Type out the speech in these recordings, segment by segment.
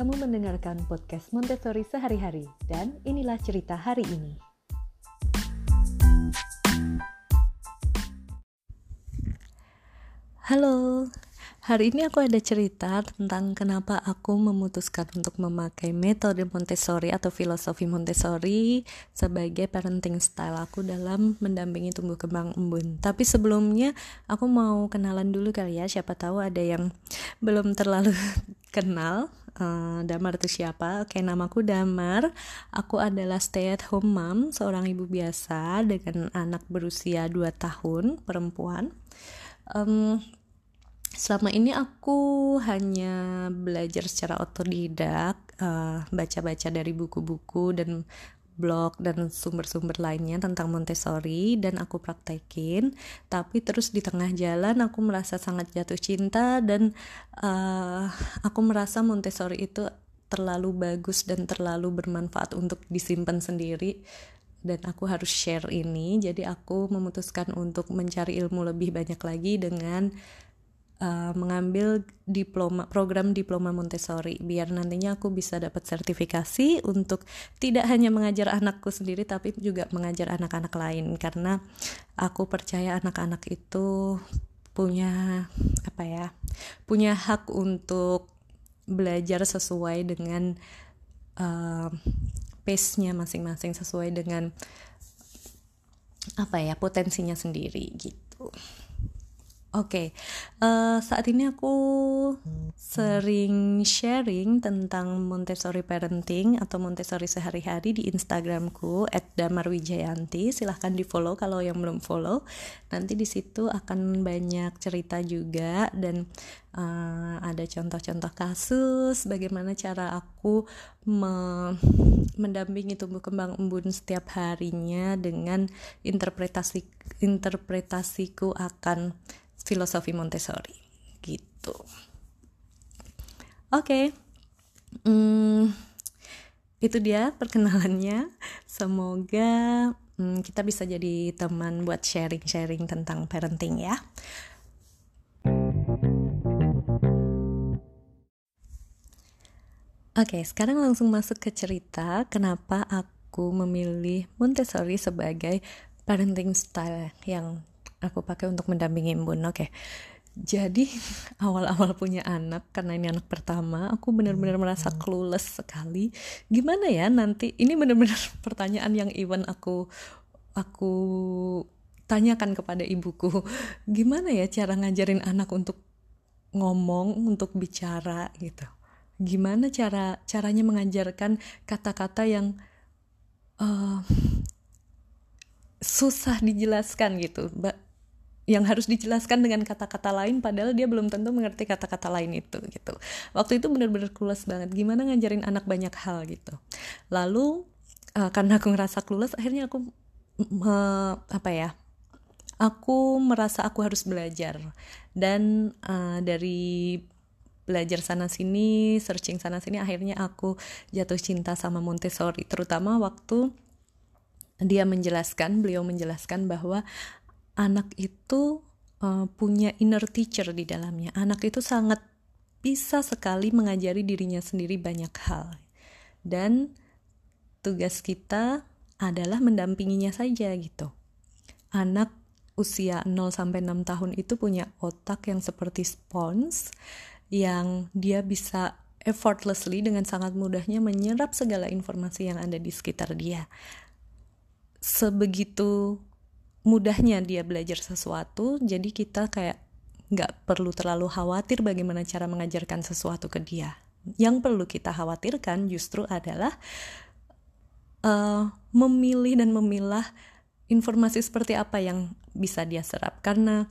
Kamu mendengarkan podcast Montessori sehari-hari dan inilah cerita hari ini. Halo, hari ini aku ada cerita tentang kenapa aku memutuskan untuk memakai metode Montessori atau filosofi Montessori sebagai parenting style aku dalam mendampingi tumbuh kembang embun. Tapi sebelumnya aku mau kenalan dulu kali ya, siapa tahu ada yang belum terlalu kenal uh, Damar itu siapa? Oke, namaku Damar. Aku adalah stay at home mom, seorang ibu biasa dengan anak berusia 2 tahun, perempuan. Um, selama ini aku hanya belajar secara otodidak, uh, baca-baca dari buku-buku dan blog dan sumber-sumber lainnya tentang Montessori dan aku praktekin. Tapi terus di tengah jalan aku merasa sangat jatuh cinta dan uh, aku merasa Montessori itu terlalu bagus dan terlalu bermanfaat untuk disimpan sendiri dan aku harus share ini. Jadi aku memutuskan untuk mencari ilmu lebih banyak lagi dengan uh, mengambil diploma program diploma Montessori biar nantinya aku bisa dapat sertifikasi untuk tidak hanya mengajar anakku sendiri tapi juga mengajar anak-anak lain karena aku percaya anak-anak itu punya apa ya punya hak untuk belajar sesuai dengan uh, pace-nya masing-masing sesuai dengan apa ya potensinya sendiri gitu. Oke, okay. uh, eh, saat ini aku sering sharing tentang Montessori parenting atau Montessori sehari-hari di Instagramku @damarwijayanti. Silahkan di follow kalau yang belum follow. Nanti di situ akan banyak cerita juga dan uh, ada contoh-contoh kasus bagaimana cara aku me mendampingi tumbuh kembang embun setiap harinya dengan interpretasi interpretasiku akan filosofi Montessori gitu. Oke, okay. hmm, itu dia perkenalannya. Semoga hmm, kita bisa jadi teman buat sharing-sharing tentang parenting ya. Oke, okay, sekarang langsung masuk ke cerita kenapa aku memilih Montessori sebagai parenting style yang aku pakai untuk mendampingi Embun. Oke. Okay. Jadi awal-awal punya anak karena ini anak pertama, aku benar-benar hmm. merasa clueless sekali. Gimana ya nanti? Ini benar-benar pertanyaan yang even aku aku tanyakan kepada ibuku. Gimana ya cara ngajarin anak untuk ngomong, untuk bicara gitu. Gimana cara caranya mengajarkan kata-kata yang uh, susah dijelaskan gitu. Mbak yang harus dijelaskan dengan kata-kata lain padahal dia belum tentu mengerti kata-kata lain itu gitu. Waktu itu benar-benar clueless banget gimana ngajarin anak banyak hal gitu. Lalu uh, karena aku ngerasa clueless akhirnya aku uh, apa ya aku merasa aku harus belajar. Dan uh, dari belajar sana sini searching sana sini akhirnya aku jatuh cinta sama Montessori. Terutama waktu dia menjelaskan beliau menjelaskan bahwa anak itu uh, punya inner teacher di dalamnya. Anak itu sangat bisa sekali mengajari dirinya sendiri banyak hal. Dan tugas kita adalah mendampinginya saja gitu. Anak usia 0 sampai 6 tahun itu punya otak yang seperti spons yang dia bisa effortlessly dengan sangat mudahnya menyerap segala informasi yang ada di sekitar dia. Sebegitu mudahnya dia belajar sesuatu jadi kita kayak nggak perlu terlalu khawatir bagaimana cara mengajarkan sesuatu ke dia. Yang perlu kita khawatirkan justru adalah uh, memilih dan memilah informasi seperti apa yang bisa dia serap. Karena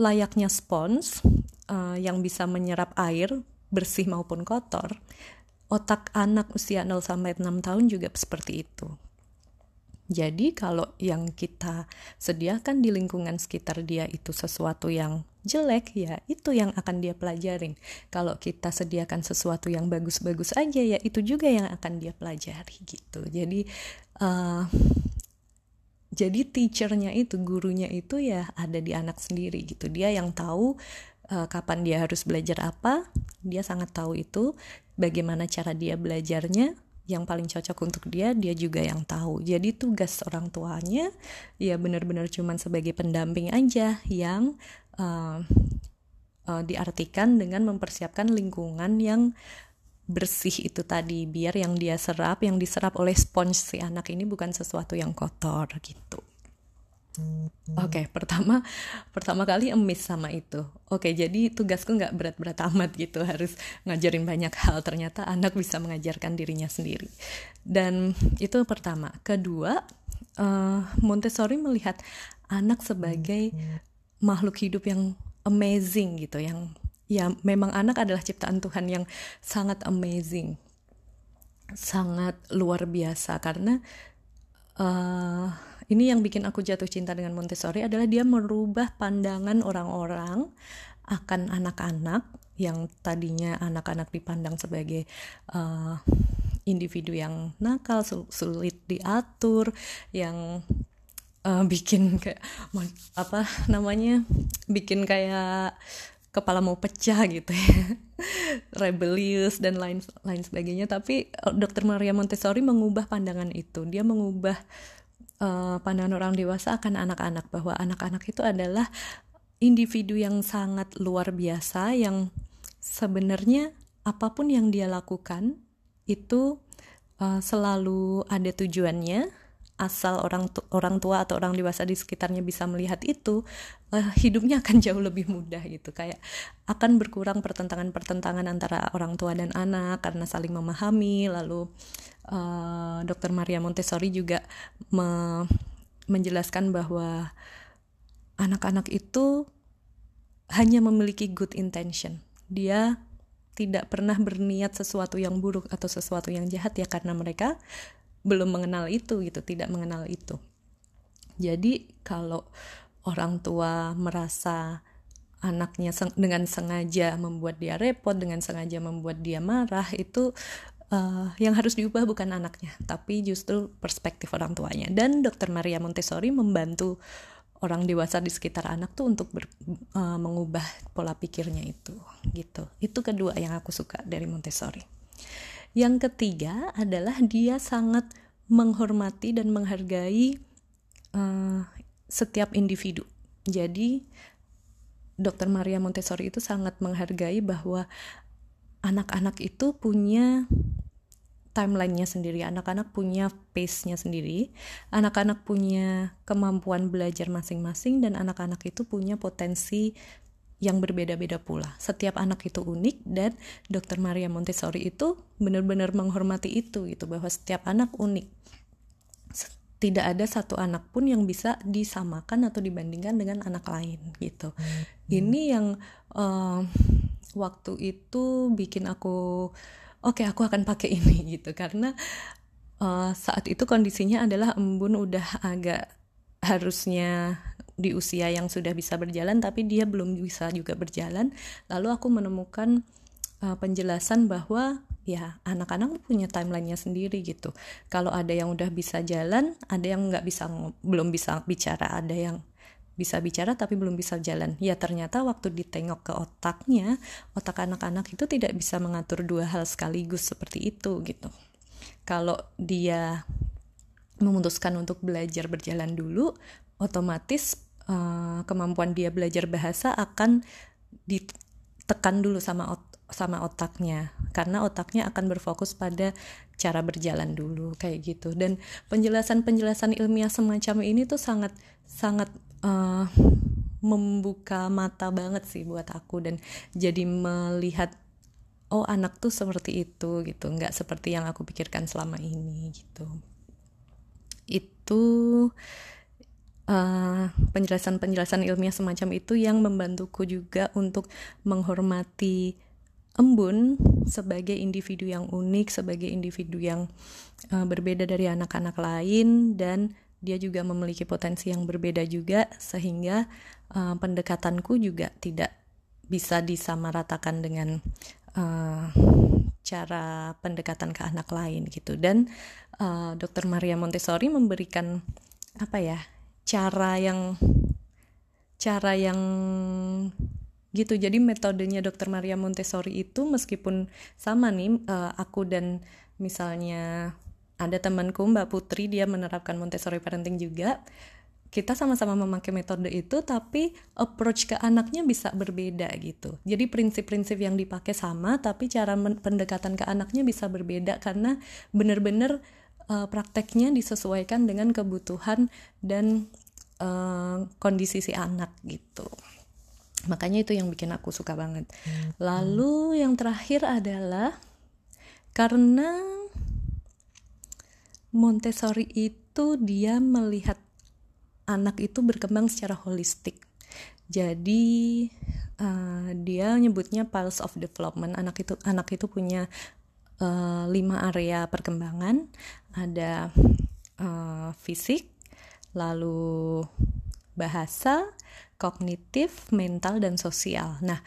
layaknya spons uh, yang bisa menyerap air bersih maupun kotor otak anak usia 0 sampai 6 tahun juga seperti itu jadi kalau yang kita sediakan di lingkungan sekitar dia itu sesuatu yang jelek ya itu yang akan dia pelajarin. Kalau kita sediakan sesuatu yang bagus-bagus aja ya itu juga yang akan dia pelajari gitu. Jadi uh, jadi teachernya itu gurunya itu ya ada di anak sendiri gitu. Dia yang tahu uh, kapan dia harus belajar apa, dia sangat tahu itu bagaimana cara dia belajarnya yang paling cocok untuk dia dia juga yang tahu. Jadi tugas orang tuanya ya benar-benar cuman sebagai pendamping aja yang uh, uh, diartikan dengan mempersiapkan lingkungan yang bersih itu tadi biar yang dia serap yang diserap oleh spons si anak ini bukan sesuatu yang kotor gitu Oke, okay, pertama pertama kali emis sama itu. Oke, okay, jadi tugasku nggak berat-berat amat gitu, harus ngajarin banyak hal. Ternyata anak bisa mengajarkan dirinya sendiri. Dan itu pertama. Kedua, uh, Montessori melihat anak sebagai makhluk hidup yang amazing gitu, yang ya memang anak adalah ciptaan Tuhan yang sangat amazing, sangat luar biasa karena uh, ini yang bikin aku jatuh cinta dengan Montessori adalah dia merubah pandangan orang-orang akan anak-anak yang tadinya anak-anak dipandang sebagai uh, individu yang nakal, sulit diatur, yang uh, bikin kayak apa namanya, bikin kayak kepala mau pecah gitu ya. Rebellious dan lain lain sebagainya. Tapi eh, dokter Maria Montessori mengubah pandangan itu. Dia mengubah uh, pandangan orang dewasa akan anak-anak bahwa anak-anak itu adalah individu yang sangat luar biasa yang sebenarnya apa pun yang dia lakukan itu uh, selalu ada tujuannya asal orang tu orang tua atau orang dewasa di sekitarnya bisa melihat itu uh, hidupnya akan jauh lebih mudah gitu kayak akan berkurang pertentangan-pertentangan antara orang tua dan anak karena saling memahami lalu uh, Dr. Maria Montessori juga me menjelaskan bahwa anak-anak itu hanya memiliki good intention. Dia tidak pernah berniat sesuatu yang buruk atau sesuatu yang jahat ya karena mereka belum mengenal itu gitu, tidak mengenal itu. Jadi kalau orang tua merasa anaknya dengan sengaja membuat dia repot, dengan sengaja membuat dia marah itu uh, yang harus diubah bukan anaknya, tapi justru perspektif orang tuanya. Dan Dr. Maria Montessori membantu orang dewasa di sekitar anak tuh untuk ber, uh, mengubah pola pikirnya itu, gitu. Itu kedua yang aku suka dari Montessori. Yang ketiga adalah dia sangat menghormati dan menghargai uh, setiap individu. Jadi Dr. Maria Montessori itu sangat menghargai bahwa anak-anak itu punya timelinenya sendiri, anak-anak punya pace-nya sendiri, anak-anak punya kemampuan belajar masing-masing, dan anak-anak itu punya potensi yang berbeda-beda pula. Setiap anak itu unik dan Dr. Maria Montessori itu benar-benar menghormati itu gitu bahwa setiap anak unik. Tidak ada satu anak pun yang bisa disamakan atau dibandingkan dengan anak lain gitu. Hmm. Ini yang uh, waktu itu bikin aku oke okay, aku akan pakai ini gitu karena uh, saat itu kondisinya adalah embun udah agak harusnya di usia yang sudah bisa berjalan tapi dia belum bisa juga berjalan lalu aku menemukan uh, penjelasan bahwa ya anak-anak punya timelinenya sendiri gitu kalau ada yang udah bisa jalan ada yang nggak bisa belum bisa bicara ada yang bisa bicara tapi belum bisa jalan. Ya ternyata waktu ditengok ke otaknya, otak anak-anak itu tidak bisa mengatur dua hal sekaligus seperti itu gitu. Kalau dia memutuskan untuk belajar berjalan dulu, otomatis uh, kemampuan dia belajar bahasa akan ditekan dulu sama ot sama otaknya. Karena otaknya akan berfokus pada cara berjalan dulu kayak gitu. Dan penjelasan-penjelasan ilmiah semacam ini tuh sangat sangat uh, membuka mata banget sih buat aku dan jadi melihat oh anak tuh seperti itu gitu. Nggak seperti yang aku pikirkan selama ini gitu. Itu uh, penjelasan-penjelasan ilmiah semacam itu yang membantuku juga untuk menghormati embun sebagai individu yang unik sebagai individu yang uh, berbeda dari anak-anak lain dan dia juga memiliki potensi yang berbeda juga sehingga uh, pendekatanku juga tidak bisa disamaratakan dengan uh, cara pendekatan ke anak lain gitu dan uh, Dr. Maria Montessori memberikan apa ya cara yang cara yang gitu. Jadi metodenya dokter Maria Montessori itu meskipun sama nih uh, aku dan misalnya ada temanku Mbak Putri dia menerapkan Montessori parenting juga. Kita sama-sama memakai metode itu tapi approach ke anaknya bisa berbeda gitu. Jadi prinsip-prinsip yang dipakai sama tapi cara pendekatan ke anaknya bisa berbeda karena benar-benar uh, prakteknya disesuaikan dengan kebutuhan dan uh, kondisi si anak gitu makanya itu yang bikin aku suka banget hmm. lalu yang terakhir adalah karena Montessori itu dia melihat anak itu berkembang secara holistik. Jadi uh, dia nyebutnya pulse of development. Anak itu anak itu punya uh, lima area perkembangan. Ada uh, fisik, lalu bahasa, kognitif, mental dan sosial. Nah,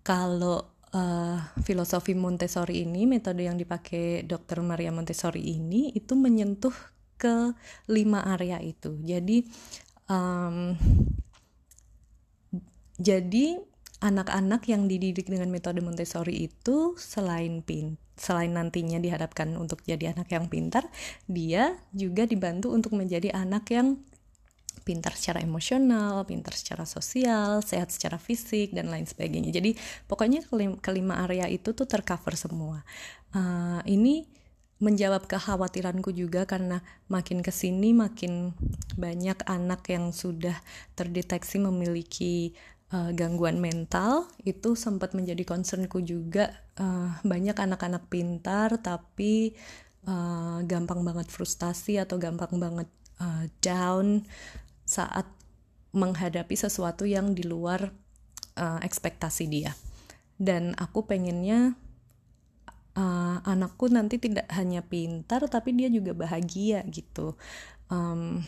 kalau uh, filosofi Montessori ini, metode yang dipakai Dr. Maria Montessori ini itu menyentuh ke lima area itu. Jadi um, jadi anak-anak yang dididik dengan metode Montessori itu selain pin selain nantinya diharapkan untuk jadi anak yang pintar, dia juga dibantu untuk menjadi anak yang pintar secara emosional, pintar secara sosial, sehat secara fisik dan lain sebagainya. Jadi pokoknya kelima, area itu tuh tercover semua. Uh, ini menjawab kekhawatiranku juga karena makin ke sini makin banyak anak yang sudah terdeteksi memiliki uh, gangguan mental itu sempat menjadi concernku juga. Uh, banyak anak-anak pintar tapi uh, gampang banget frustasi atau gampang banget uh, down saat menghadapi sesuatu yang di luar uh, ekspektasi dia. Dan aku pengennya uh, anakku nanti tidak hanya pintar tapi dia juga bahagia gitu. Um,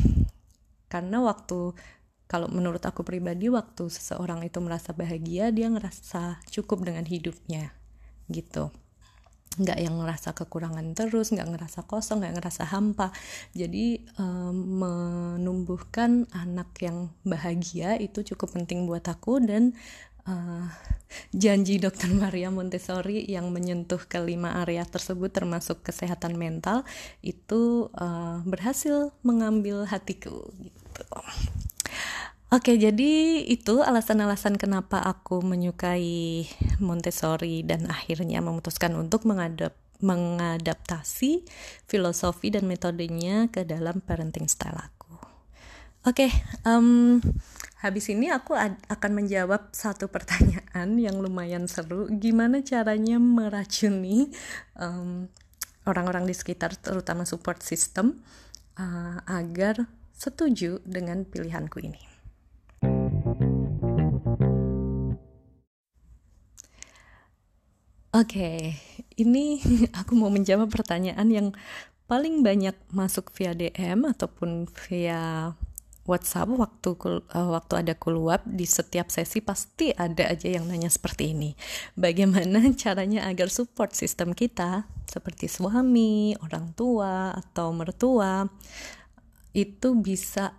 karena waktu kalau menurut aku pribadi waktu seseorang itu merasa bahagia dia ngerasa cukup dengan hidupnya gitu nggak yang ngerasa kekurangan terus nggak ngerasa kosong nggak ngerasa hampa jadi um, menumbuhkan anak yang bahagia itu cukup penting buat aku dan uh, janji dokter Maria Montessori yang menyentuh kelima area tersebut termasuk kesehatan mental itu uh, berhasil mengambil hatiku gitu. Oke, jadi itu alasan-alasan kenapa aku menyukai Montessori dan akhirnya memutuskan untuk mengadap mengadaptasi filosofi dan metodenya ke dalam parenting style aku. Oke, um, habis ini aku akan menjawab satu pertanyaan yang lumayan seru. Gimana caranya meracuni orang orang-orang di sekitar, terutama support system, uh, agar setuju dengan pilihanku ini? Oke, ini aku mau menjawab pertanyaan yang paling banyak masuk via DM ataupun via WhatsApp waktu uh, waktu ada kuluap di setiap sesi pasti ada aja yang nanya seperti ini. Bagaimana caranya agar support sistem kita seperti suami, orang tua atau mertua itu bisa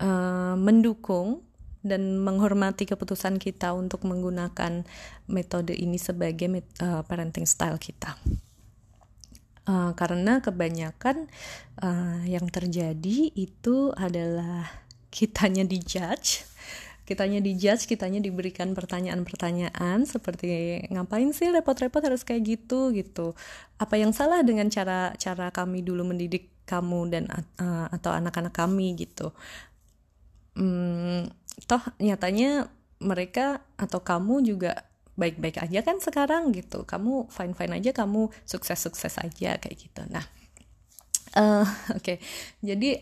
uh, mendukung dan menghormati keputusan kita untuk menggunakan metode ini sebagai uh, parenting style kita. Uh, karena kebanyakan uh, yang terjadi itu adalah kitanya dijudge kitanya dijudge, kitanya diberikan pertanyaan-pertanyaan seperti ngapain sih repot-repot harus kayak gitu gitu. Apa yang salah dengan cara cara kami dulu mendidik kamu dan uh, atau anak-anak kami gitu. Hmm, toh nyatanya mereka atau kamu juga baik-baik aja kan sekarang gitu. Kamu fine fine aja kamu sukses sukses aja kayak gitu. Nah uh, oke. Okay. jadi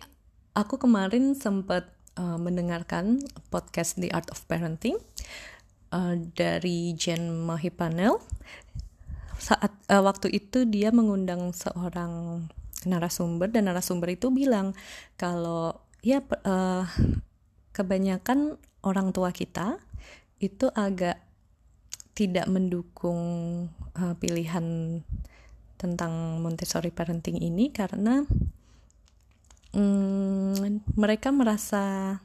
aku kemarin sempat uh, mendengarkan podcast The Art of Parenting uh, dari Jen Mahipanel. Saat uh, waktu itu dia mengundang seorang narasumber dan narasumber itu bilang kalau ya uh, kebanyakan orang tua kita itu agak tidak mendukung uh, pilihan tentang Montessori parenting ini karena um, mereka merasa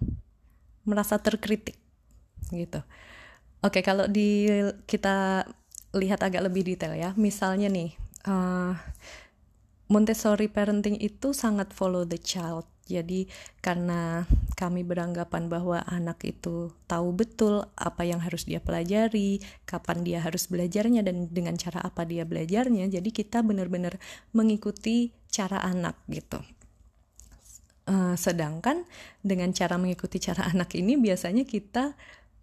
merasa terkritik gitu Oke, kalau di kita lihat agak lebih detail ya. Misalnya nih, uh, Montessori parenting itu sangat follow the child. Jadi karena kami beranggapan bahwa anak itu tahu betul apa yang harus dia pelajari, kapan dia harus belajarnya dan dengan cara apa dia belajarnya, jadi kita benar-benar mengikuti cara anak gitu. Uh, sedangkan dengan cara mengikuti cara anak ini biasanya kita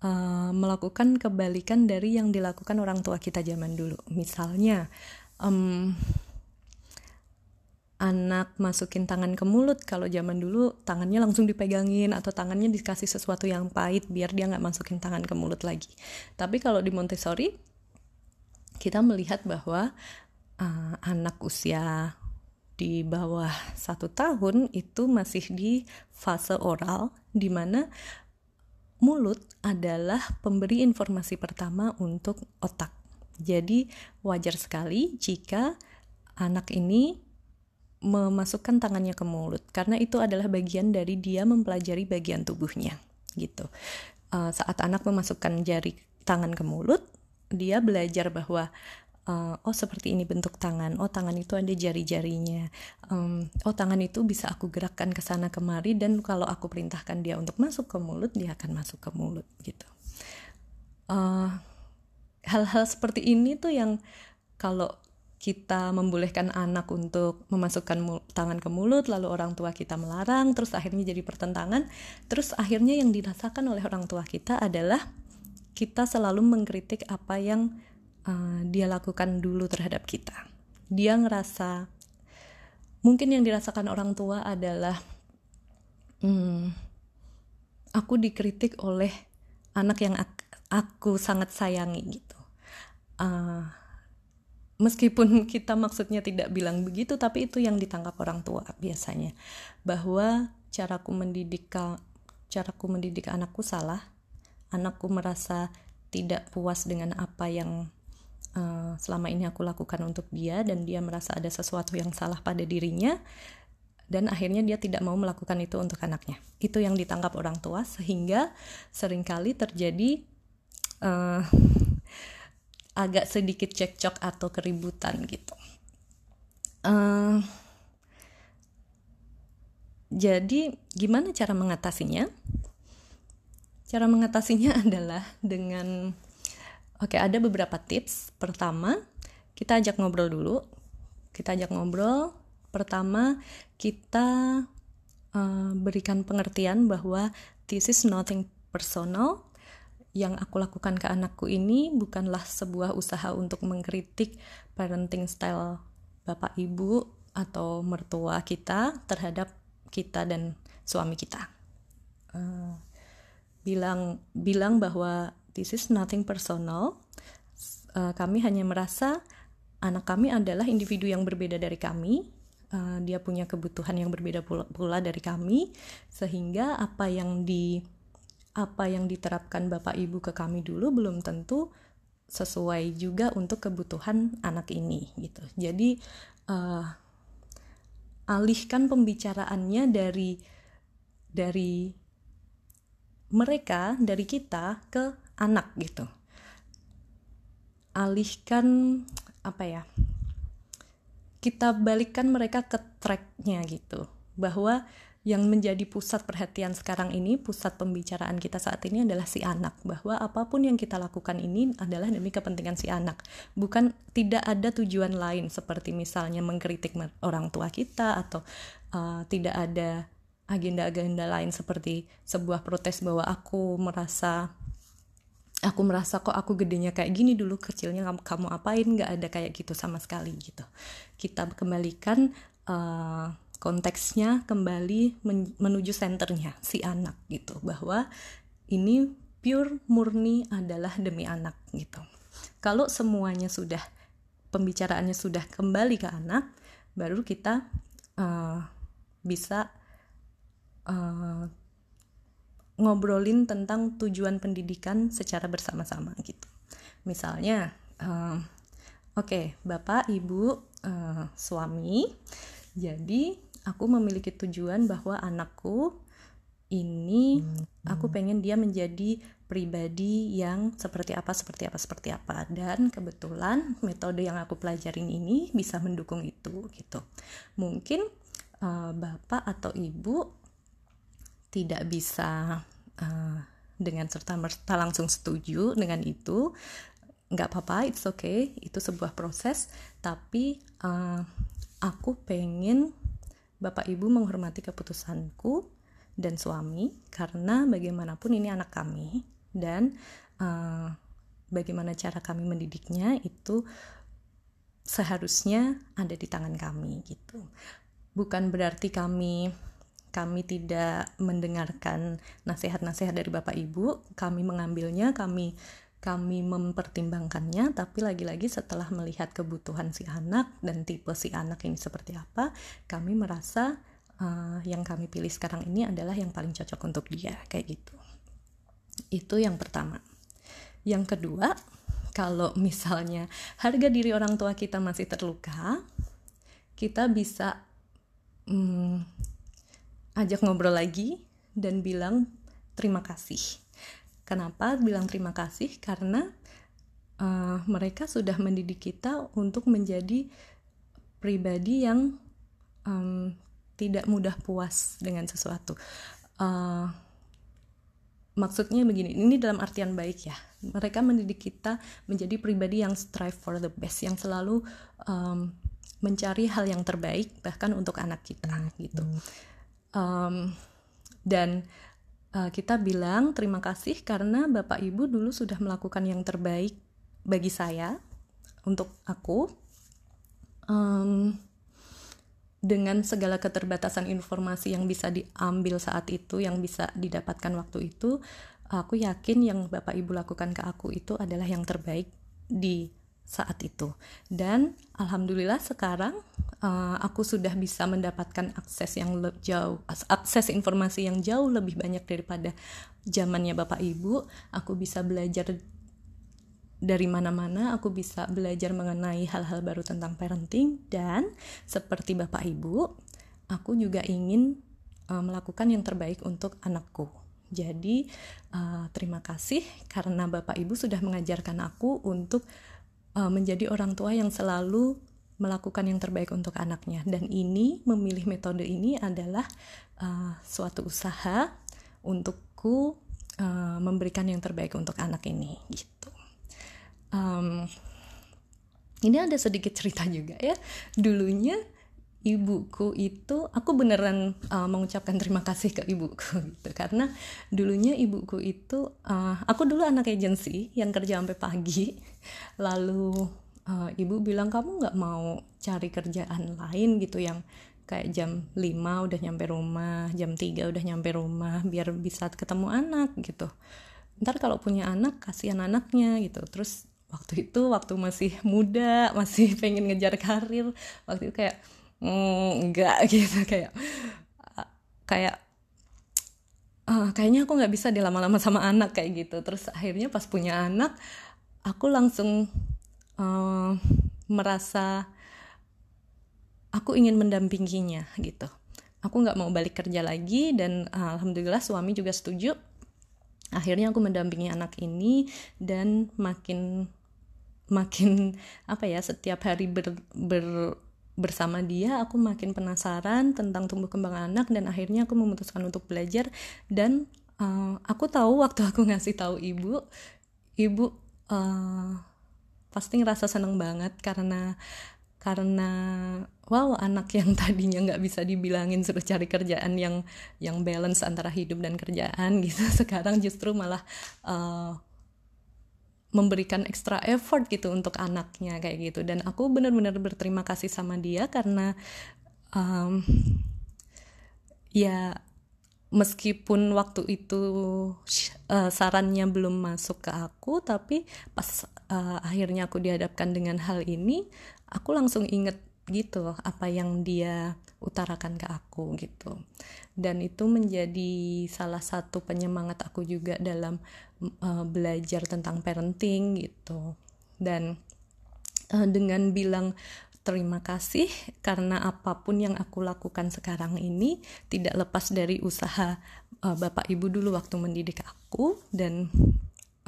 uh, melakukan kebalikan dari yang dilakukan orang tua kita zaman dulu. Misalnya, um, anak masukin tangan ke mulut kalau zaman dulu tangannya langsung dipegangin atau tangannya dikasih sesuatu yang pahit biar dia nggak masukin tangan ke mulut lagi tapi kalau di Montessori kita melihat bahwa uh, anak usia di bawah satu tahun itu masih di fase oral di mana mulut adalah pemberi informasi pertama untuk otak. Jadi wajar sekali jika anak ini memasukkan tangannya ke mulut karena itu adalah bagian dari dia mempelajari bagian tubuhnya gitu. Uh, saat anak memasukkan jari tangan ke mulut, dia belajar bahwa uh, oh seperti ini bentuk tangan oh tangan itu ada jari-jarinya um, oh tangan itu bisa aku gerakkan ke sana kemari dan kalau aku perintahkan dia untuk masuk ke mulut dia akan masuk ke mulut gitu hal eh, hal-hal seperti ini tuh yang kalau kita membolehkan anak untuk memasukkan tangan ke mulut lalu orang tua kita melarang terus akhirnya jadi pertentangan terus akhirnya yang dirasakan oleh orang tua kita adalah kita selalu mengkritik apa yang uh, dia lakukan dulu terhadap kita. Dia ngerasa mungkin yang dirasakan orang tua adalah hmm, aku dikritik oleh anak yang aku, sangat sayangi gitu. Uh, meskipun kita maksudnya tidak bilang begitu, tapi itu yang ditangkap orang tua biasanya bahwa caraku mendidik caraku mendidik anakku salah, anakku merasa tidak puas dengan apa yang uh, selama ini aku lakukan untuk dia dan dia merasa ada sesuatu yang salah pada dirinya dan akhirnya dia tidak mau melakukan itu untuk anaknya. Itu yang ditangkap orang tua sehingga sering kali terjadi uh, agak sedikit cekcok atau keributan gitu. Uh, jadi gimana cara mengatasinya? Cara mengatasinya adalah dengan Oke, ada beberapa tips. Pertama, kita ajak ngobrol dulu. Kita ajak ngobrol. Pertama, kita uh, berikan pengertian bahwa this is nothing personal. Yang aku lakukan ke anakku ini bukanlah sebuah usaha untuk mengkritik parenting style bapak ibu atau mertua kita terhadap kita dan suami kita. Uh, bilang bilang bahwa this is nothing personal. Uh, kami hanya merasa anak kami adalah individu yang berbeda dari kami. Uh, dia punya kebutuhan yang berbeda pula, pula dari kami, sehingga apa yang di apa yang diterapkan bapak ibu ke kami dulu belum tentu sesuai juga untuk kebutuhan anak ini gitu. Jadi uh, alihkan pembicaraannya dari dari mereka dari kita ke anak gitu alihkan apa ya kita balikkan mereka ke tracknya gitu bahwa yang menjadi pusat perhatian sekarang ini, pusat pembicaraan kita saat ini adalah si anak. Bahwa apa pun yang kita lakukan ini adalah demi kepentingan si anak. Bukan tidak ada tujuan lain seperti misalnya mengkritik orang tua kita atau uh, tidak ada agenda-agenda lain seperti sebuah protes bahwa aku merasa aku merasa kok aku gedenya kayak gini dulu kecilnya kamu kamu apain nggak ada kayak gitu sama sekali gitu kita kembalikan uh, konteksnya kembali men menuju senternya si anak gitu bahwa ini pure murni adalah demi anak gitu kalau semuanya sudah pembicaraannya sudah kembali ke anak baru kita uh, bisa uh, ngobrolin tentang tujuan pendidikan secara bersama-sama gitu. Misalnya, uh, oke, okay, bapak, ibu, uh, suami, jadi aku memiliki tujuan bahwa anakku ini aku pengen dia menjadi pribadi yang seperti apa seperti apa seperti apa. Dan kebetulan metode yang aku pelajarin ini bisa mendukung itu gitu. Mungkin uh, bapak atau ibu tidak bisa uh, dengan serta merta langsung setuju dengan itu nggak apa-apa it's okay itu sebuah proses. Tapi uh, aku pengen bapak ibu menghormati keputusanku dan suami karena bagaimanapun ini anak kami dan uh, bagaimana cara kami mendidiknya itu seharusnya ada di tangan kami gitu. Bukan berarti kami kami tidak mendengarkan nasihat-nasihat dari bapak ibu. Kami mengambilnya kami kami mempertimbangkannya tapi lagi-lagi setelah melihat kebutuhan si anak dan tipe si anak ini seperti apa kami merasa uh, yang kami pilih sekarang ini adalah yang paling cocok untuk dia kayak gitu. Itu yang pertama. Yang kedua kalau misalnya harga diri orang tua kita masih terluka kita bisa um, ajak ngobrol lagi dan bilang terima kasih Kenapa bilang terima kasih? Karena uh, mereka sudah mendidik kita untuk menjadi pribadi yang um, tidak mudah puas dengan sesuatu. Uh, maksudnya begini, ini dalam artian baik ya. Mereka mendidik kita menjadi pribadi yang strive for the best, yang selalu um, mencari hal yang terbaik bahkan untuk anak kita gitu. Um, dan uh, kita bilang terima kasih karena Bapak Ibu dulu sudah melakukan yang terbaik bagi saya untuk aku. Um, dengan segala keterbatasan informasi yang bisa diambil saat itu yang bisa didapatkan waktu itu aku yakin yang Bapak Ibu lakukan ke aku itu adalah yang terbaik di saat itu. Dan alhamdulillah sekarang uh, aku sudah bisa mendapatkan akses yang jauh akses informasi yang jauh lebih banyak daripada zamannya bapak ibu. Aku bisa belajar dari mana-mana aku bisa belajar mengenai hal-hal baru tentang parenting. Dan seperti bapak ibu aku juga ingin uh, melakukan yang terbaik untuk anakku. Jadi uh, terima kasih karena Bapak Ibu sudah mengajarkan aku untuk uh, menjadi orang tua yang selalu melakukan yang terbaik untuk anaknya. Dan ini memilih metode ini adalah uh, suatu usaha untukku uh, memberikan yang terbaik untuk anak ini gitu. Um, ini ada sedikit cerita juga ya. Dulunya ibuku itu aku beneran uh, mengucapkan terima kasih ke ibuku gitu. Karena dulunya ibuku itu uh, aku dulu anak agensi yang kerja sampai pagi. Lalu uh, ibu bilang kamu nggak mau cari kerjaan lain gitu yang kayak jam 5 udah nyampe rumah jam 3 udah nyampe rumah biar bisa ketemu anak gitu. Ntar kalau punya anak kasihan anaknya gitu. Terus waktu itu waktu masih muda masih pengen ngejar karir waktu itu kayak mm, enggak gitu kayak kayak uh, kayaknya aku nggak bisa dilama-lama sama anak kayak gitu. Terus akhirnya pas punya anak aku langsung uh, merasa aku ingin mendampinginya gitu. Aku nggak mau balik kerja lagi dan uh, alhamdulillah suami juga setuju. Akhirnya aku mendampingi anak ini dan makin makin apa ya setiap hari ber, ber bersama dia aku makin penasaran tentang tumbuh kembang anak dan akhirnya aku memutuskan untuk belajar. Dan uh, aku tahu waktu aku ngasih tahu ibu ibu uh, pasti ngerasa seneng banget karena karena wow anak yang tadinya nggak bisa dibilangin suruh cari kerjaan yang yang balance antara hidup dan kerjaan gitu. Sekarang justru malah uh, memberikan extra effort gitu untuk anaknya kayak gitu. Dan aku benar-benar berterima kasih sama dia karena um, ya meskipun waktu itu uh, sarannya belum masuk ke aku tapi pas uh, akhirnya aku dihadapkan dengan hal ini aku langsung inget gitu apa yang dia utarakan ke aku gitu. Dan itu menjadi salah satu penyemangat aku juga dalam uh, belajar tentang parenting gitu. Dan uh, dengan bilang terima kasih karena apa pun yang aku lakukan sekarang ini tidak lepas dari usaha uh, bapak ibu dulu waktu mendidik aku. Dan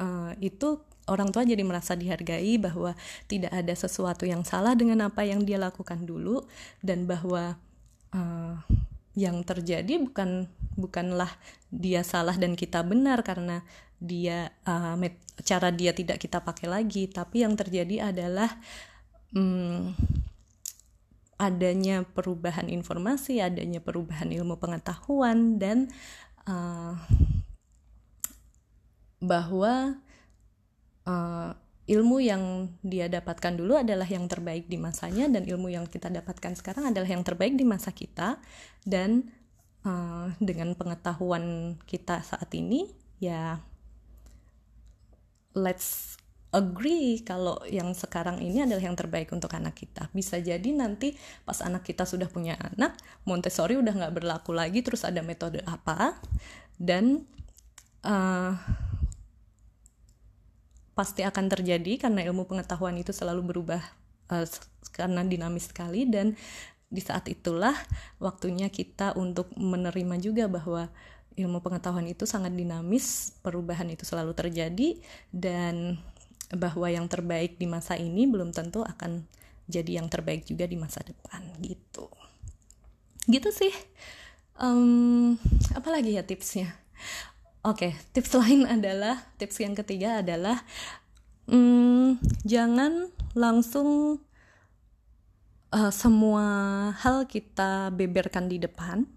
uh, itu orang tua jadi merasa dihargai bahwa tidak ada sesuatu yang salah dengan apa yang dia lakukan dulu. Dan bahwa uh, yang terjadi bukan bukanlah dia salah dan kita benar karena dia uh, cara dia tidak kita pakai lagi. Tapi yang terjadi adalah um, adanya perubahan informasi adanya perubahan ilmu pengetahuan dan uh, bahwa uh, ilmu yang dia dapatkan dulu adalah yang terbaik di masanya dan ilmu yang kita dapatkan sekarang adalah yang terbaik di masa kita dan uh, dengan pengetahuan kita saat ini ya let's agree kalau yang sekarang ini adalah yang terbaik untuk anak kita. Bisa jadi nanti pas anak kita sudah punya anak Montessori udah nggak berlaku lagi terus ada metode apa? Dan uh, pasti akan terjadi karena ilmu pengetahuan itu selalu berubah uh, karena dinamis sekali dan di saat itulah waktunya kita untuk menerima juga bahwa ilmu pengetahuan itu sangat dinamis, perubahan itu selalu terjadi dan bahwa yang terbaik di masa ini belum tentu akan jadi yang terbaik juga di masa depan gitu. Gitu sih. Um, apa lagi ya tipsnya? Oke, okay, tips lain adalah tips yang ketiga adalah hmm, jangan langsung uh, semua hal kita beberkan di depan,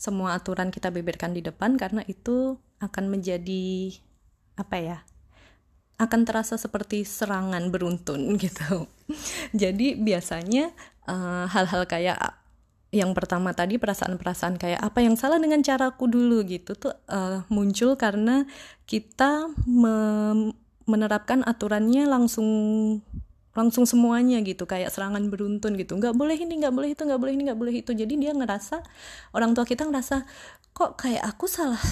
semua aturan kita beberkan di depan karena itu akan menjadi apa ya? akan terasa seperti serangan beruntun gitu. Jadi biasanya eh, hal-hal uh, kayak yang pertama tadi perasaan-perasaan kayak apa yang salah dengan caraku dulu gitu tuh uh, muncul karena kita me menerapkan aturannya langsung langsung semuanya gitu kayak serangan beruntun gitu. Nggak boleh ini nggak boleh itu nggak boleh ini nggak boleh itu. Jadi dia ngerasa orang tua kita ngerasa kok kayak aku salah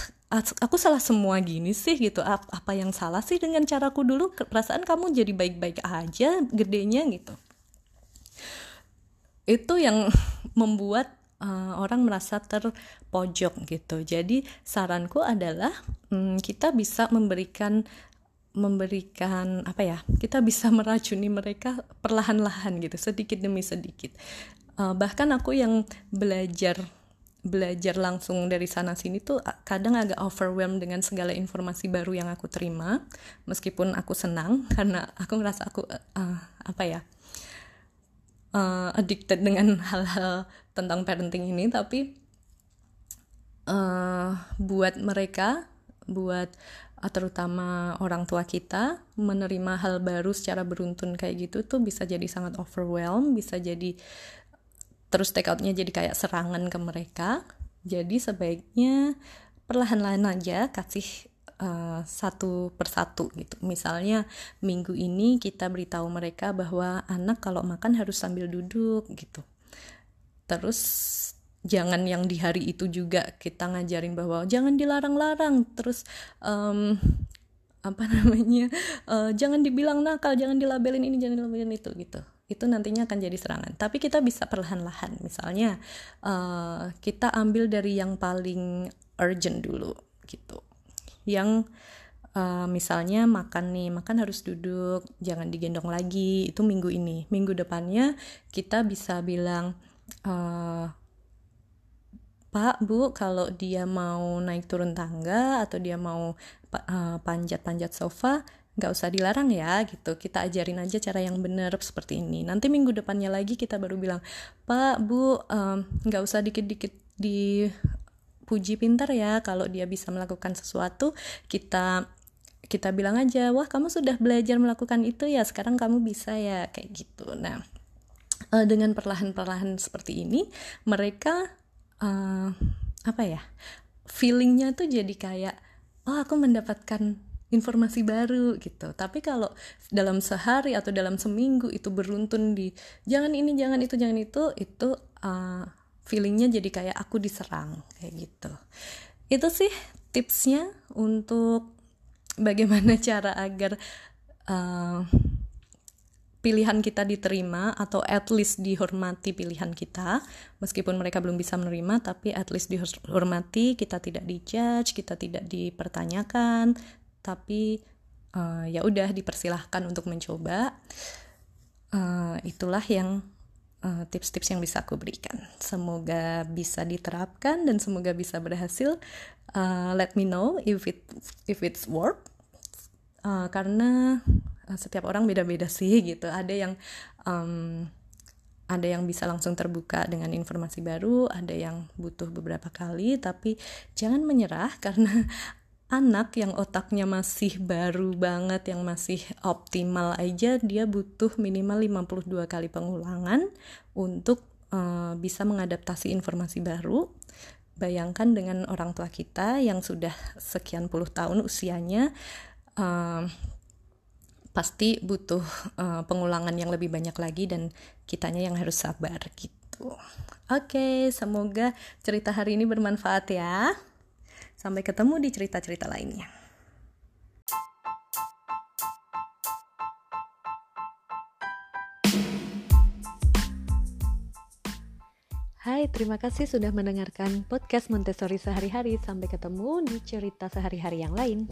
aku salah semua gini sih? gitu. Apa yang salah sih dengan caraku dulu? Perasaan kamu jadi baik-baik aja gedenya gitu. Itu yang membuat uh, orang merasa terpojok gitu. Jadi saranku adalah um, kita bisa memberikan memberikan apa ya? Kita bisa meracuni mereka perlahan-lahan gitu, sedikit demi sedikit. Uh, bahkan aku yang belajar belajar langsung dari sana sini tuh kadang agak overwhelmed dengan segala informasi baru yang aku terima meskipun aku senang karena aku ngerasa aku uh, apa ya uh, addicted dengan hal-hal tentang parenting ini tapi uh, buat mereka buat terutama orang tua kita menerima hal baru secara beruntun kayak gitu tuh bisa jadi sangat overwhelm bisa jadi terus take outnya jadi kayak serangan ke mereka jadi sebaiknya perlahan-lahan aja kasih uh, satu persatu gitu. Misalnya minggu ini kita beritahu mereka bahwa anak kalau makan harus sambil duduk gitu. Terus jangan yang di hari itu juga kita ngajarin bahwa jangan dilarang-larang. Terus um, apa namanya uh, jangan dibilang nakal jangan dilabelin ini jangan dilabelin itu gitu. Itu nantinya akan jadi serangan. Tapi kita bisa perlahan-lahan. Misalnya uh, kita ambil dari yang paling urgent dulu gitu. Yang uh, misalnya makan nih makan harus duduk jangan digendong lagi itu minggu ini. Minggu depannya kita bisa bilang uh, Pak, Bu, kalau dia mau naik turun tangga atau dia mau panjat-panjat uh, sofa, nggak usah dilarang ya gitu. Kita ajarin aja cara yang benar seperti ini. Nanti minggu depannya lagi kita baru bilang, Pak, Bu, nggak um, usah dikit-dikit di puji pintar ya kalau dia bisa melakukan sesuatu kita kita bilang aja wah kamu sudah belajar melakukan itu ya sekarang kamu bisa ya kayak gitu nah uh, dengan perlahan-perlahan seperti ini mereka uh, apa ya feelingnya tuh jadi kayak oh aku mendapatkan informasi baru gitu. Tapi kalau dalam sehari atau dalam seminggu itu beruntun di jangan ini jangan itu jangan itu itu uh, feelingnya jadi kayak aku diserang kayak gitu. Itu sih tipsnya untuk bagaimana cara agar uh, pilihan kita diterima atau at least dihormati pilihan kita meskipun mereka belum bisa menerima tapi at least dihormati kita tidak dijudge kita tidak dipertanyakan tapi uh, ya udah dipersilahkan untuk mencoba. Uh, itulah yang tips tips-tips yang bisa aku berikan. Semoga bisa diterapkan dan semoga bisa berhasil. Uh, let me know if it if it's work. Uh, karena Eh, setiap orang beda-beda sih gitu ada yang um, ada yang bisa langsung terbuka dengan informasi baru, ada yang butuh beberapa kali, tapi jangan menyerah karena anak yang otaknya masih baru banget, yang masih optimal aja, dia butuh minimal 52 kali pengulangan untuk uh, bisa mengadaptasi informasi baru. Bayangkan dengan orang tua kita yang sudah sekian puluh tahun usianya, uh, pasti butuh uh, pengulangan yang lebih banyak lagi dan kitanya yang harus sabar gitu. Oke, semoga cerita hari ini bermanfaat ya. Sampai ketemu di cerita-cerita lainnya. Hai, terima kasih sudah mendengarkan podcast Montessori sehari-hari. Sampai ketemu di cerita sehari-hari yang lain.